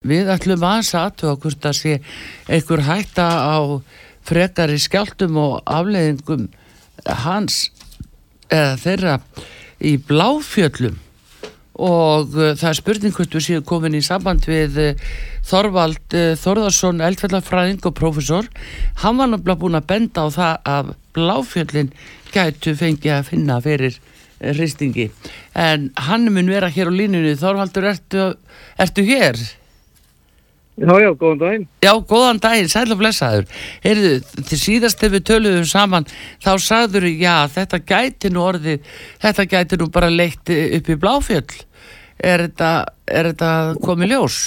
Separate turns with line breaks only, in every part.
Við ætlum aðeins aðtöða hvort að sé einhver hætta á frekari skjáltum og afleiðingum hans eða þeirra í bláfjöllum og uh, það er spurning hvort við séum komin í samband við uh, Þorvald uh, Þorðarsson, eldfellafræðing og profesor. Hann var náttúrulega búin að benda á það að bláfjöllin gætu fengið að finna fyrir hristingi. En hann mun vera hér á línunni. Þorvaldur, ertu, ertu hér?
Já, já, góðan daginn.
Já, góðan daginn, sæl og blessaður. Heyrðu, til síðast ef við töluðum saman, þá sagður já, þetta gæti nú orðið, þetta gæti nú bara leitt upp í bláfjöll. Er þetta, er þetta komið ljós?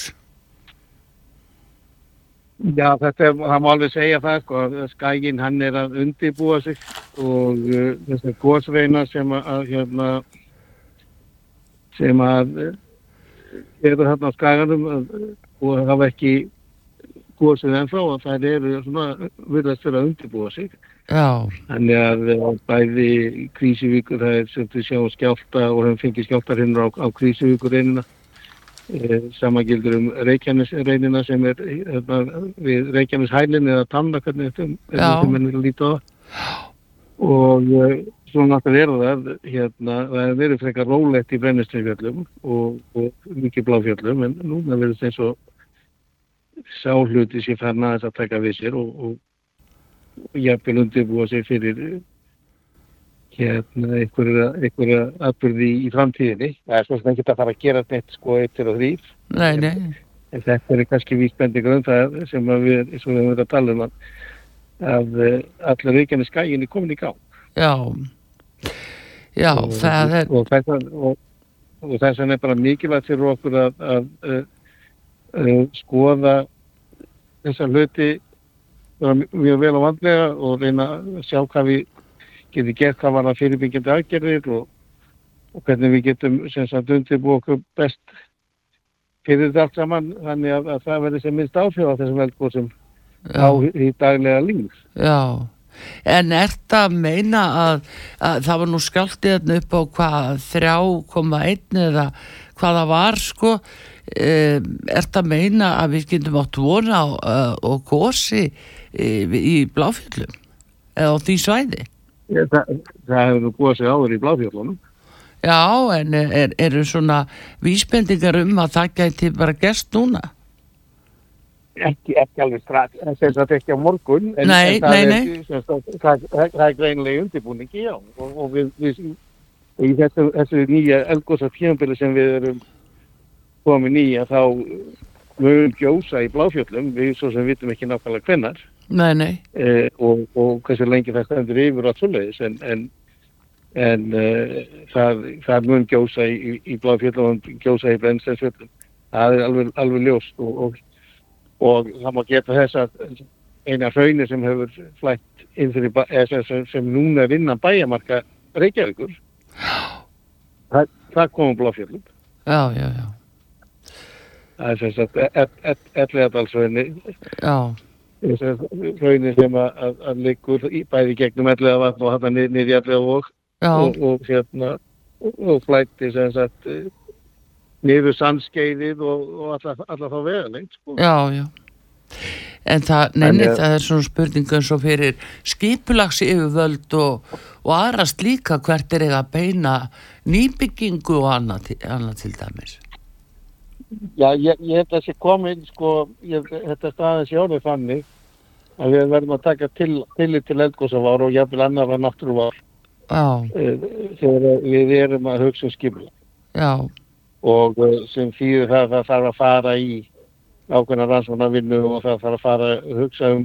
Já, þetta það má alveg segja það, sko, skægin hann er að undibúa sig og uh, þessar góðsveina sem að, hérna, sem að uh, eru þarna á skæganum að og hafa ekki góðsinn ennþá og það eru svona virðast fyrir að undirbúa sig.
Já.
Þannig að bæði krísivíkur, það er sem þú sjá skjálta og hann fengið skjáltar hinn á, á krísivíkur reynina. E, Samagildur um Reykjanes reynina sem er hérna, við Reykjanes hælinn eða tanna hvernig þetta er lítið á það. Og e, svona náttúrulega er það, hérna, það er verið frekar rólegt í brennisteyfjöllum og, og mikið bláfjöllum en núna verður það eins og sáhluti sem fann aðeins að taka við sér og, og, og jafnvel undirbúa sér fyrir hérna einhverja atbyrði í framtíðinni. Það er svona ekki að fara að gera þetta sko eittir og þrýf.
Nei, nei.
En þetta er kannski víkbendigur um það sem við, við höfum að tala um að, eh, allar reykjani skæginni komin í gá.
Já, já,
og,
það er...
Og þess vegna er bara mikilvægt fyrir okkur að, að, að uh, skoða þessa hluti mjög vel og vandlega og reyna að sjá hvað við getum gert hvað var að fyrirbyggjandi aðgerðir og, og hvernig við getum undirbú okkur best fyrir þetta allt saman þannig að, að það verður sem minnst áfjóð á þessum veldbúsum á í daglega líf.
Já, en er þetta að meina að, að það var nú skjáltið upp á hvað 3,1 eða hvaða var sko. Er þetta að meina að við getum átt vona uh, og gósi í, í bláfjöldum eða á því svæði?
Ja, það, það hefur nú gósið áður í bláfjöldunum
Já, en eru er svona vísbendingar um að það gæti bara gerst núna?
Ekki, ekki alveg strax, þess að ekki á morgun
en, nei, en það, nei, er,
nei. Það er greinlega undirbúningi já. Og, og við, við í þessu, þessu nýja elgósa fjömbili sem við erum komin í að þá mögum gjósa í bláfjöllum við svo sem vitum ekki nákvæmlega hvennar
nei, nei.
Eh, og, og hversu lengi það stendur yfir og allt svoleiðis en, en, en eh, það, það mögum gjósa í, í bláfjöllum og gjósa í brennstensfjöllum það er alveg, alveg ljóst og, og, og það má geta þess að eina hraunir sem hefur flætt inn fyrir sem, sem, sem núna vinna bæjamarka Reykjavíkur það, það komum bláfjöllum.
Já, já, já.
Það er sem sagt ellegadalsraunni raunni sem að, að, að liggur í bæði gegnum ellegavatn og hann niður í ellegavók og, og hérna og flætti sem sagt niður sandskeiðið og, og alla þá veganleint sko.
Já, já en það, neini, það er svona spurningu eins og fyrir skipulags yfirvöld og, og aðrast líka hvert er það að beina nýbyggingu og annað, annað til dæmis
Já, ég, ég held að það sé komið, sko, ég, þetta staðins í orðið fannig að við verðum að taka til, tillit til eldgóðsavár og jafnvel annar að náttúruvár
uh,
þegar við erum að hugsa um skipla.
Já.
Og uh, sem fyrir það, það þarf að fara í ákveðna rannsvonarvinnu og það þarf að fara að hugsa um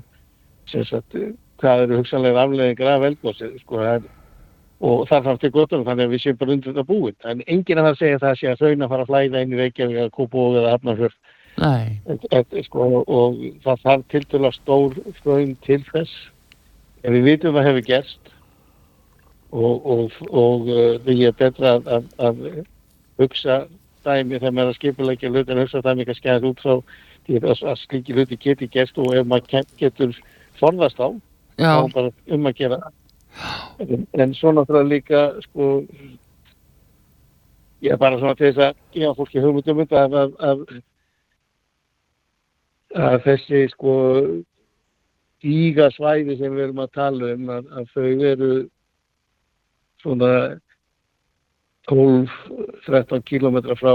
sagt, hvað eru hugsanlega afleðingar af eldgóðsið, sko, það og þar fram til gotum þannig að við séum bara undir þetta búin. En enginn að það segja það sé að þraun að fara að flæða inn í Reykjavík eða Kópavóð eða Hafnarfjörð. Sko, og það þarf til dæla stór þraun til þess. En við vitum hvað hefur gerst. Og, og, og uh, því er betra að, að, að hugsa dæmi þegar maður er að skipulegja hlut en hugsa dæmi kannski að út frá því að, að slíki hluti geti gerst og ef maður getur forðast á þá bara um að gera. Það en, en svo náttúrulega líka sko ég er bara svona til þess að gefa fólki hugmyndum að, að, að þessi sko dígasvæði sem við erum að tala um að, að þau eru svona 12-13 kílometra frá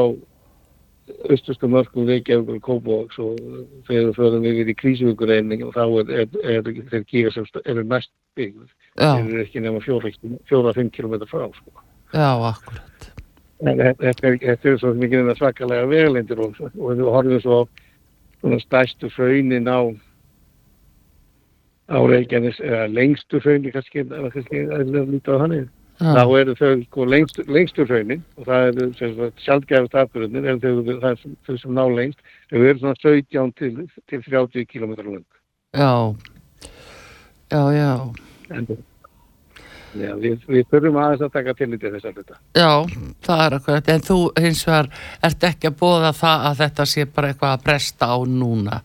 austustu mörgum Reykjavík og Kópavóks og þegar við förum yfir í krísuvíkurreining og þá er, er, er, þeir kíga sem eru næst byggður. Þeir eru ekki nema 4-5 kílometra frá sko.
Já, akkurat.
En þetta er, þetta er svo mikið svakalega vegalendir og, og við horfum svo svona stærstu fröynin á á Reykjanes, eða lengstu fröyni kannski, eða kannski eða lítið á hann þá eru þau sko lengstu, lengstu fröynin og það eru sjálfgæfust afbyrðunir en þau, það er þau sem ná lengst þau eru svona 17 til, til 30 km lang
Já, já, já.
En, Já, við, við þurfum aðeins að taka tillitið þess að hluta.
Já, það er akkurat, en þú hins vegar ert ekki að bóða það að þetta sé bara eitthvað að bresta á núna.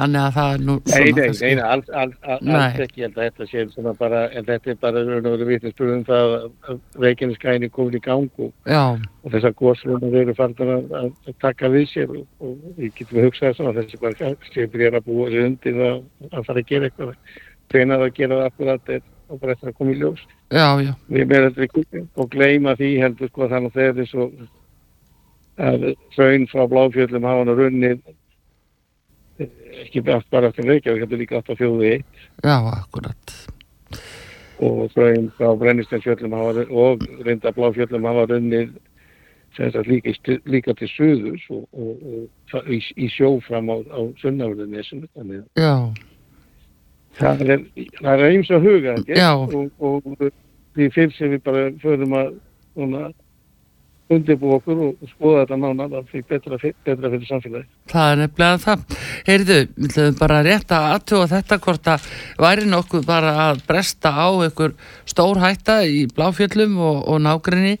Þannig að það er nú.
Nei, nei, nei, alls, alls, alls, alls ekki, ég held að þetta sé svona bara, en þetta er bara og veru vitnisspurðum það að veikinniskæni komin í gang og, og þessar góðslunar eru farnar að, að taka við sér og, og við getum hugsað svona þessi bara sé byrjar að búa undir að, að fara að gera eitthvað. Hvenar að gera það akkurat er og bara eftir að koma í ljós
já, já.
við meðum þetta og gleyma því heldur sko þannig að þegar þessu að raun frá bláfjöldum hafa hann að runni ekki bara eftir Reykjavík þetta er líka átt á fjóðu eitt.
Já, akkurat.
Og brennistensfjöldum hafa og reynda bláfjöldum hafa runni líka, líka til söðus og, og, og í, í sjó fram á, á sunnafjörðunisum
já.
Það er, það er eins og huga og, og því fyrst sem við bara förum að undirbú okkur og skoða þetta nána það fyrir betra, betra fyrir samfélagi.
Það er nefnilega það. Heyrðu, við höfum bara rétt að aðtjóða þetta hvort að væri nokkuð bara að bresta á einhver stór hætta í bláfjöllum og, og nágrinni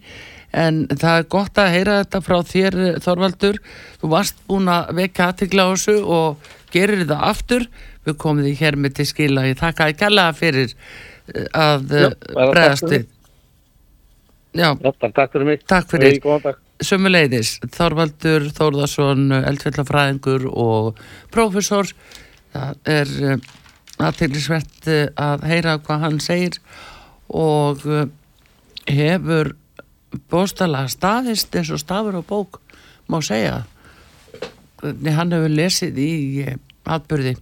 en það er gott að heyra þetta frá þér Þorvaldur. Þú varst búin að vekja aðtikla á þessu og gerir þetta aftur við komum því hér með til skila ég þakka að kella fyrir að bregðast við
Já, takk fyrir mig.
Takk fyrir, sömuleiðis Þorvaldur Þórðarsson eldfjallafræðingur og profesor það er aðtæklusvert að heyra hvað hann segir og hefur bóstala staðist eins og stafur á bók má segja. Hann hefur lesið í atbyrði